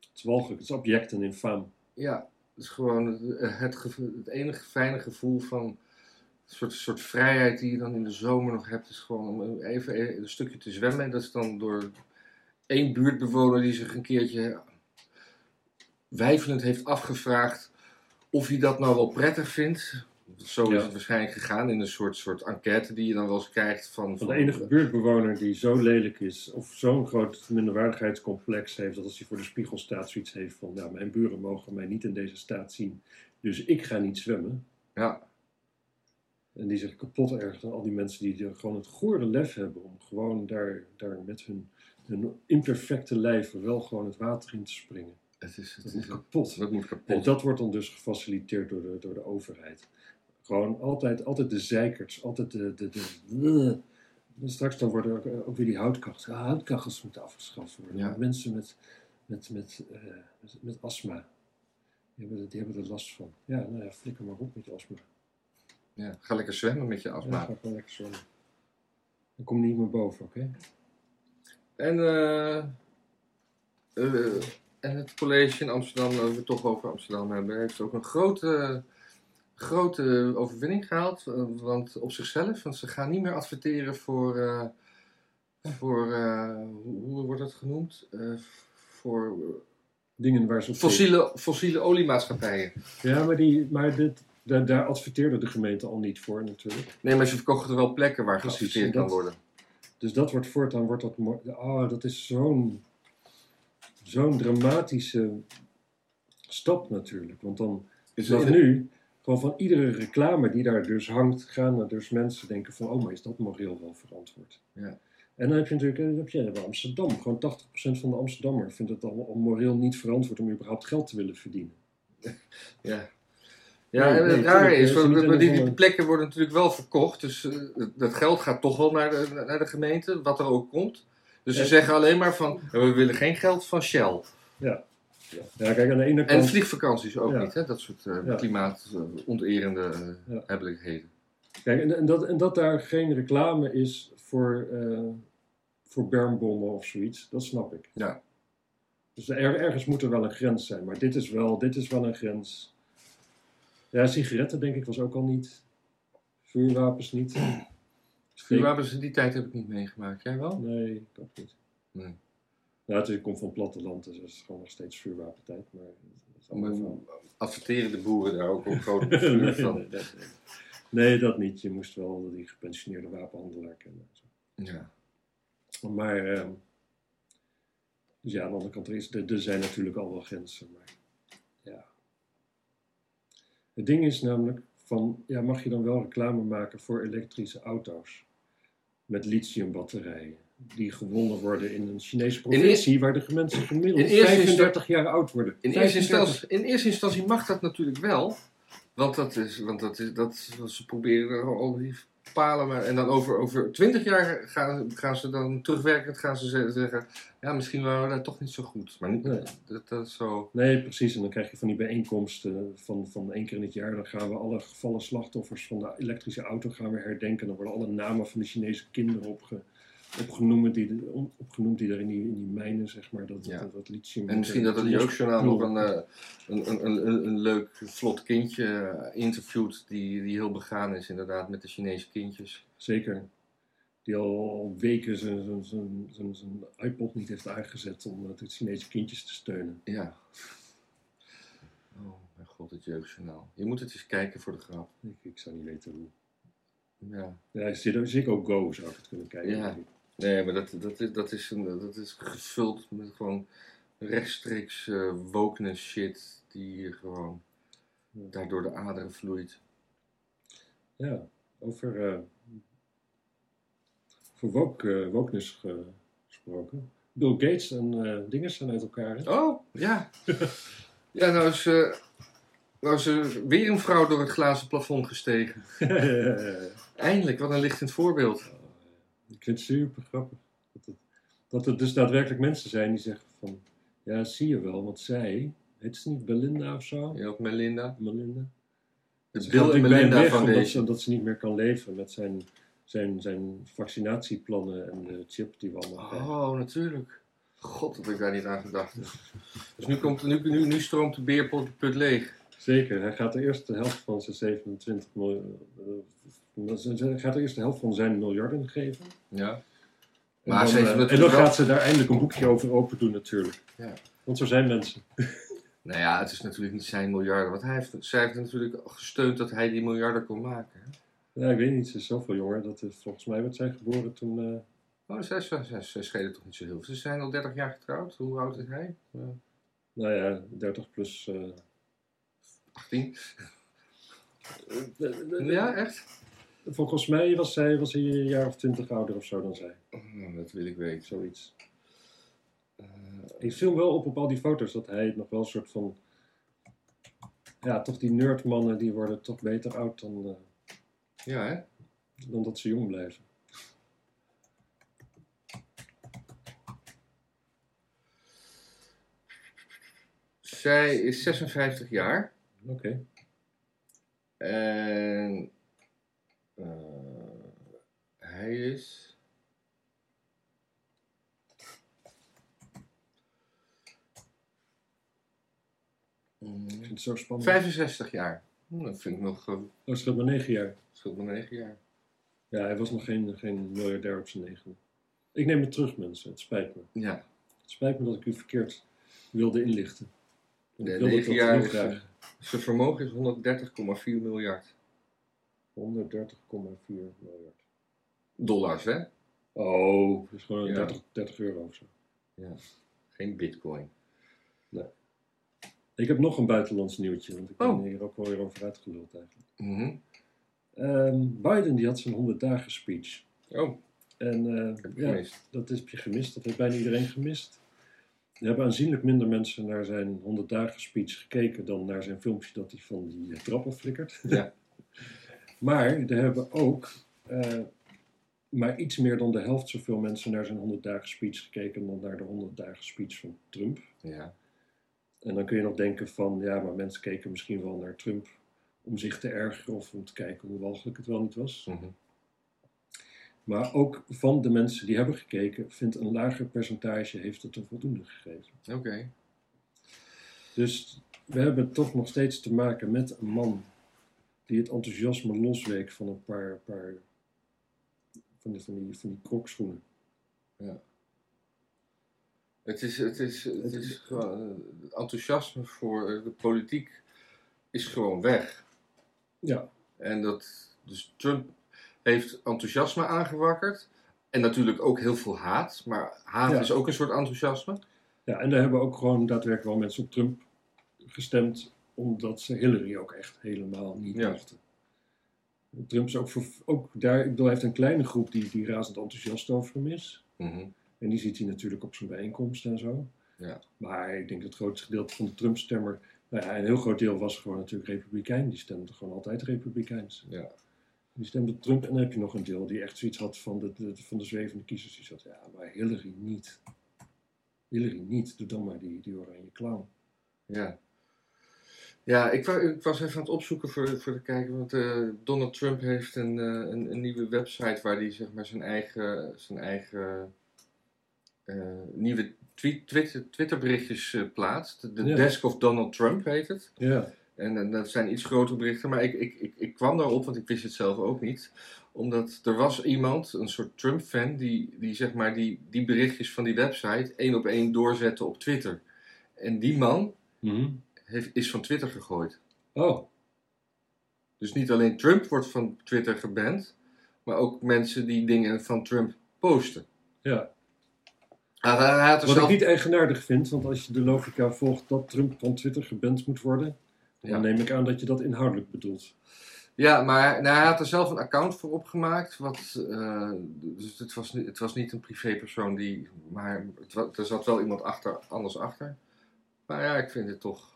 Het is walgelijk, het is abject en infaam. Ja, is gewoon het, het, gevo- het enige fijne gevoel van soort, soort vrijheid die je dan in de zomer nog hebt. Is gewoon om even een stukje te zwemmen. En dat is dan door één buurtbewoner die zich een keertje wijfelend heeft afgevraagd of hij dat nou wel prettig vindt. Zo is Ja. het waarschijnlijk gegaan in een soort, soort enquête die je dan wel eens krijgt van... Van de enige buurtbewoner die zo lelijk is, of zo'n groot minderwaardigheidscomplex heeft, dat als hij voor de spiegel staat, zoiets heeft van, nou, mijn buren mogen mij niet in deze staat zien, dus ik ga niet zwemmen. Ja, En die zich kapot ergert aan al die mensen die er gewoon het gore lef hebben om gewoon daar, daar met hun, hun imperfecte lijven wel gewoon het water in te springen. het is, het Dat is, moet kapot. dat moet En kapot. dat wordt dan dus gefaciliteerd door de, door de overheid. Gewoon altijd, altijd de zeikerts, altijd de... de, de straks dan worden ook, ook weer die houtkachels. Ja, houtkachels moeten afgeschaft worden. Ja. Mensen met, met, met, eh, met, met astma, die hebben, er- die hebben er last van. Ja, nou ja, flikker maar op met je astma. Ja, ga lekker zwemmen met je Ja, astma. ga gewoon lekker zwemmen. Dan kom je niet meer boven, oké? En, eh, eh, en het college in Amsterdam, als we het toch over Amsterdam hebben, heeft ook een grote, grote overwinning gehaald. eh, Want op zichzelf, want ze gaan niet meer adverteren voor, eh, voor eh, hoe, wordt dat genoemd? Voor Dingen waar ze fossiele, fossiele oliemaatschappijen. Ja, maar, die, maar dit, daar, daar adverteerde de gemeente al niet voor natuurlijk. Nee, maar ze verkochten er wel plekken waar Precies, geadverteerd kan dat- worden. Dus dat wordt voortaan, wordt dat, oh, dat is zo'n zo'n dramatische stap natuurlijk. Want dan, Is in- nu, gewoon van iedere reclame die daar dus hangt, gaan er dus mensen denken van, oh, maar is dat moreel wel verantwoord? Ja. En dan heb je natuurlijk, dan heb je bij Amsterdam, gewoon 80% van de Amsterdammer vindt het al, al moreel niet verantwoord om überhaupt geld te willen verdienen. Ja. Ja, Nee, en het nee, rare is, want die, die plekken worden natuurlijk wel verkocht. Dus eh, dat- geld gaat toch wel naar de, naar de gemeente, wat er ook komt. Dus ze zeggen alleen maar van, we willen geen geld van Shell. Ja, kijk, aan de ene En kant... vliegvakanties ook Ja. niet, hè? dat soort eh Ja. klimaatonterende uh, Ja. hebbelijkheden. Kijk, en, en, dat, en dat daar geen reclame is voor, eh, voor bermbommen of zoiets, dat snap ik. Ja. Dus er, ergens moet er wel een grens zijn, maar dit is wel, dit is wel een grens. Ja, sigaretten denk ik was ook al niet. Vuurwapens niet. Vuurwapens in die tijd heb ik niet meegemaakt. Jij wel? Nee, ik ook niet. Nee. Nou, het, ik kom van het platteland, dus het is gewoon nog steeds vuurwapentijd. Maar dat. Adverteren de boeren daar ook op grote vuur nee, van? nee, nee. Nee, dat niet. Je moest wel die gepensioneerde wapenhandelaar kennen. Ja. Maar, ehm, dus ja, aan de andere kant, er, is, er, er zijn natuurlijk al wel grenzen. Maar ja. Het ding is namelijk van, ja, mag je dan wel reclame maken voor elektrische auto's? Met lithiumbatterijen. Die gewonnen worden in een Chinese provincie waar de mensen gemiddeld in eerste 35 jaar oud worden. In eerste, 35. instantie, in eerste instantie mag dat natuurlijk wel. Want dat is, want dat is, dat, ze proberen er al die palen. Maar, en dan over, over 20 jaar gaan, gaan ze dan terugwerkend gaan ze ze- zeggen. Ja, misschien waren we daar toch niet zo goed. Maar niet, Nee. dat, dat is zo. Nee, precies. En dan krijg je van die bijeenkomsten van, van één keer in het jaar. Dan gaan we alle gevallen slachtoffers van de elektrische auto gaan we herdenken. Dan worden alle namen van de Chinese kinderen opge, opgenoemd, die, opgenoemd die daar in die, in die mijnen, zeg maar, dat, Ja. dat, dat lithium... En misschien dat het jeugdjournaal nog een, eh, een, een, een, een, leuk, vlot kindje eh, interviewt. Die, die heel begaan is, inderdaad, met de Chinese kindjes. Zeker. Die al, al weken zijn, zijn, zijn, zijn, zijn iPod niet heeft aangezet om eh, de Chinese kindjes te steunen. Ja. Oh, mijn god, het jeugdjournaal. Je moet het eens kijken voor de grap. Ik, ik zou niet weten hoe. Ja. Ja, Ziggo Go zou ik het kunnen kijken. Ja. Nee, maar dat, dat, is, dat, is een, dat is gevuld met gewoon rechtstreeks eh wokeness shit die gewoon daar door de aderen vloeit. Ja, over, eh over woke, eh, wokeness gesproken. Bill Gates en eh dingen zijn uit elkaar. hè? Oh, ja. ja, nou is, nou is er weer een vrouw door het glazen plafond gestegen. Eindelijk, wat een lichtend voorbeeld. Ik vind het super grappig. Dat het, dat er dus daadwerkelijk mensen zijn die zeggen van... Ja, zie je wel, want zij... Heet ze niet Belinda of zo? Ja, ook Melinda. Melinda? Bill en bij hem Melinda weg omdat Foundation. ze, dat ze niet meer kan leven met zijn, zijn, zijn vaccinatieplannen en de chip die we allemaal krijgen. Oh, natuurlijk. God, dat ik daar niet aan gedacht. Dus nu, komt, nu, nu, nu stroomt de beerput put leeg. Zeker, hij gaat de eerste helft van zijn 27 miljoen. Hij gaat de eerste helft van zijn miljarden geven. Ja. En Maar dan, ze heeft eh, en dan gaat ze daar eindelijk een boekje over open doen, natuurlijk. Ja. Want zo zijn mensen. Nou ja, het is natuurlijk niet zijn miljarden. Want hij heeft, zij heeft natuurlijk gesteund dat hij die miljarden kon maken. Ja, ik weet niet, ze is zoveel jonger. Dat is, volgens mij werd zij geboren toen. eh, Oh, zij, zij, zij, zij schelen toch niet zo heel veel. Ze zijn al 30 jaar getrouwd. Hoe oud is hij? Eh, nou ja, 30 plus. eh, 18? ja, Ja, echt? Volgens mij was zij was hij een jaar of 20 ouder of zo dan zij. Nou, dat wil ik weten. Zoiets. Ik viel wel op op al die foto's dat hij nog wel een soort van. Ja, toch die nerdmannen die worden toch beter oud dan, eh, ja, hè? dan dat ze jong blijven. Zij is 56 jaar. Oké. En eh, hij is. Mm, Ik vind het zo spannend. 65 jaar. Dat vind ik nog. eh, Oh, het scheelt maar 9 jaar. scheelt maar 9 jaar. Ja, hij was nog geen, geen miljardair op zijn negende. Ik neem het terug, mensen. Het spijt me. Ja, Het spijt me dat ik u verkeerd wilde inlichten. Negen dat jaar zijn vermogen is 130,4 miljard 130,4 miljard. dollars, hè? Oh, dat is gewoon Ja. 30, 30 euro of zo. Geen bitcoin. Ik heb nog een buitenlands nieuwtje, want ik ben Oh. hier ook wel weer over uitgeluld eigenlijk. Mhm. Ehm, Biden die had zijn 100 dagen speech. Oh, En heb ik ja, gemist. dat heb je gemist. Dat heeft bijna iedereen gemist. Er hebben aanzienlijk minder mensen naar zijn 100 dagen speech gekeken dan naar zijn filmpje dat hij van die eh, trappen flikkert. Ja. maar er hebben ook eh, maar iets meer dan de helft zoveel mensen naar zijn 100 dagen speech gekeken dan naar de 100 dagen speech van Trump. Ja. En dan kun je nog denken van, ja, maar mensen keken misschien wel naar Trump om zich te ergeren of om te kijken hoe walgelijk het wel niet was. Mhm. Maar ook van de mensen die hebben gekeken, vindt een lager percentage heeft het een voldoende gegeven. Oké. Dus we hebben toch nog steeds te maken met een man die het enthousiasme losweek van een paar, paar van die, van die, van die krokschoenen. Het is, het is, het is gewoon, eh, het enthousiasme voor de politiek is gewoon weg. Ja, En dat, dus Trump heeft enthousiasme aangewakkerd. En natuurlijk ook heel veel haat. Maar haat Ja. is ook een soort enthousiasme. ja, en daar hebben ook gewoon daadwerkelijk wel mensen op Trump gestemd, omdat ze Hillary ook echt helemaal niet Ja. mochten. Trump is ook, voor, ook daar, ik bedoel, hij heeft een kleine groep die, die razend enthousiast over hem is. Mhm. En die ziet hij natuurlijk op zijn bijeenkomsten en zo. Ja. Maar ik denk dat het grootste gedeelte van de Trump-stemmer, nou ja, een heel groot deel was gewoon natuurlijk republikein. Die stemde gewoon altijd republikeins. Ja. Die stemde Trump en dan heb je nog een deel die echt zoiets had van de, de, van de zwevende kiezers. Die zat, ja, maar Hillary niet. Hillary niet, doe dan maar die, die oranje clown. Ja. Ja, ik, ik was even aan het opzoeken voor, voor de kijker, want eh, Donald Trump heeft een, eh, een, een nieuwe website waar hij zeg maar zijn eigen, zijn eigen eh, nieuwe tweet, Twitter, Twitterberichtjes eh, plaatst. De Ja. Desk of Donald Trump heet het. Ja, En, eh, dat zijn iets grotere berichten, maar ik, ik, ik, ik kwam daarop, want ik wist het zelf ook niet. Omdat er was iemand, een soort Trump-fan, die, die zeg maar die, die berichtjes van die website één op één doorzette op Twitter. En die man heeft, is van Twitter gegooid. Oh, Dus niet alleen Trump wordt van Twitter geband, maar ook mensen die dingen van Trump posten. ja. Hij, hij had Wat zelf... ik niet eigenaardig vind, want als je de logica volgt dat Trump van Twitter geband moet worden, dan Ja. neem ik aan dat je dat inhoudelijk bedoelt. Ja, maar nou, hij had er zelf een account voor opgemaakt. Wat, eh, dus het was, niet, het was niet een privépersoon die. Maar het, er zat wel iemand achter, anders achter. Maar ja, ik vind het toch.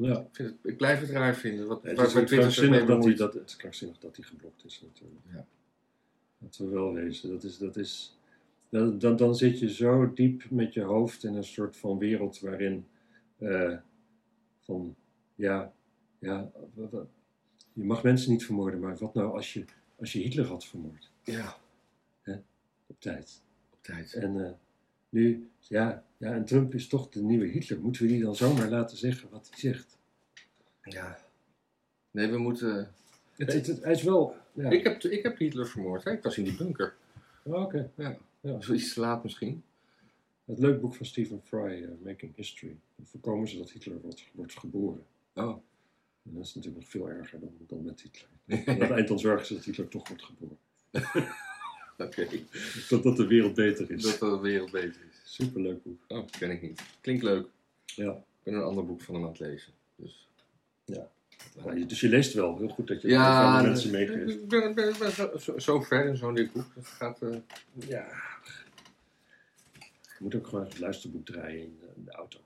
Ja. Ik, vind het, ik blijf het raar vinden. Wat, Het waar- is krankzinnig dat, dat, het is krankzinnig dat hij geblokt is natuurlijk. Ja. Dat we wel wezen. Dat is, dat is, dan, dan, dan zit je zo diep met je hoofd in een soort van wereld waarin eh, van ja, ja, je mag mensen niet vermoorden, maar wat nou als je, als je Hitler had vermoord Ja, op tijd? op tijd. En eh, nu, ja, ja, en Trump is toch de nieuwe Hitler. Moeten we die dan zomaar laten zeggen wat hij zegt? Ja. Nee, we moeten. Het, het, het- hij is wel. Ja. Ik, heb, ik heb Hitler vermoord. Hè? Ik was in die bunker. Oh, Oké. Ja. Ja. Zo iets te laat misschien. Het leuk boek van Stephen Fry, eh, Making History. Dan voorkomen ze dat Hitler wordt, wordt geboren. Oh. En dat is natuurlijk nog veel erger dan, dan met Hitler. Aan het eind dan zorgen ze dat Hitler toch wordt geboren. Oké. Dat, dat de wereld beter is. Dat de wereld beter is. Superleuk boek. Oh, ken ik niet. Klinkt leuk. Ja. Ik ben een ander boek van hem aan het lezen. Dus. Nou, je- dus je leest wel. Heel goed dat je Ja, dat- mensen meegeeft. ik ben, ben, ben zo, ver in zo'n dit boek. Gaat, eh, Ja. Je moet ook gewoon het luisterboek draaien in, eh, in de auto.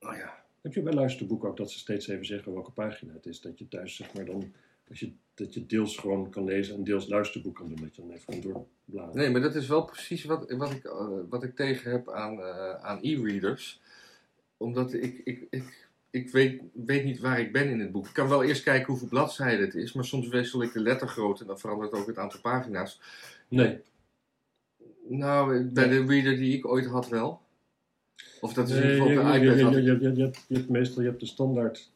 nou ja. Heb je bij luisterboeken ook dat ze steeds even zeggen welke pagina het is? Dat je thuis zeg maar dan, dat je, dat je deels gewoon kan lezen en deels luisterboek kan doen. Dat je dan even kan doorbladeren. Nee, maar dat is wel precies wat, wat, ik, eh, wat ik tegen heb aan, eh, aan e-readers. Omdat ik, ik, ik, ik weet, weet niet waar ik ben in het boek. Ik kan wel eerst kijken hoeveel bladzijden het is, maar soms wissel ik de lettergrootte en dan verandert ook het aantal pagina's. Nee. Nou, bij de reader die ik ooit had wel. Of dat is in ieder geval de je, iPad. je, je, je, je, je hebt, je hebt meestal je hebt de standaard.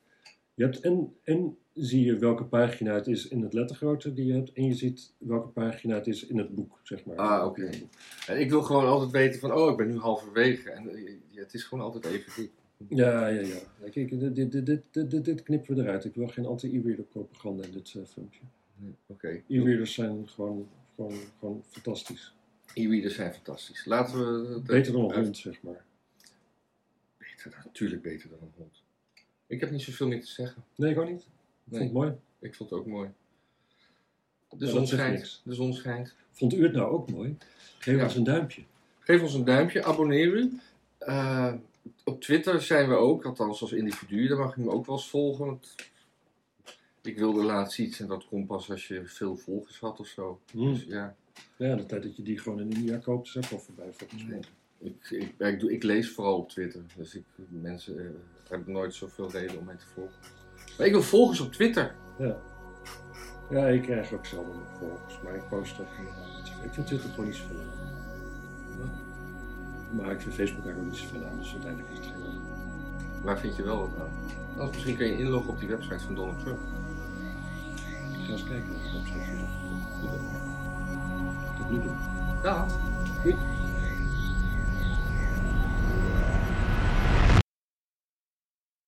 Je hebt en, en zie je welke pagina het is in het lettergrootte die je hebt. En je ziet welke pagina het is in het boek, zeg maar. Ah, oké. En ik wil gewoon altijd weten van, oh, ik ben nu halverwege. En eh, ja, het is gewoon altijd even dik. Ja, ja, ja. Kijk, dit, dit, dit, dit, knippen we eruit. Ik wil geen anti-e-reader propaganda in dit eh, filmpje. Nee, Oké. E-readers zijn gewoon, gewoon, gewoon fantastisch. E-readers zijn fantastisch. Laten we... Beter dan een hond, zeg maar. Beter natuurlijk beter dan een hond. Ik heb niet zoveel meer te zeggen. Nee, gewoon niet. Ik Nee. vond het mooi. Ik vond het ook mooi. De zon schijnt. De zon schijnt. Vond u het nou ook mooi? Geef Ja. ons een duimpje. Geef ons een duimpje, abonneer u. Eh, op Twitter zijn we ook, althans als individu. Daar mag je me ook wel eens volgen. want ik wilde laatst iets en dat komt pas als je veel volgers had of zo. Hmm. Dus ja, Ja, de tijd dat je die gewoon in India koopt is ook al voorbij volgens mij. ik, ik, ik, doe, ik lees vooral op Twitter. Dus ik, mensen eh, hebben nooit zoveel reden om mij te volgen. Maar ik wil volgers op Twitter. Ja. Ja, ik krijg ook zelden nog volgers, maar ik post ook niet. Ik vind Twitter gewoon niet zoveel aan. Maar ik vind Facebook eigenlijk niet zoveel aan, dus uiteindelijk is het geen. Waar vind je wel wat aan? Anders misschien kan je inloggen op die website van Donald Trump. Ik ga eens kijken naar de website. Dat het nu doen. Ja. Doei.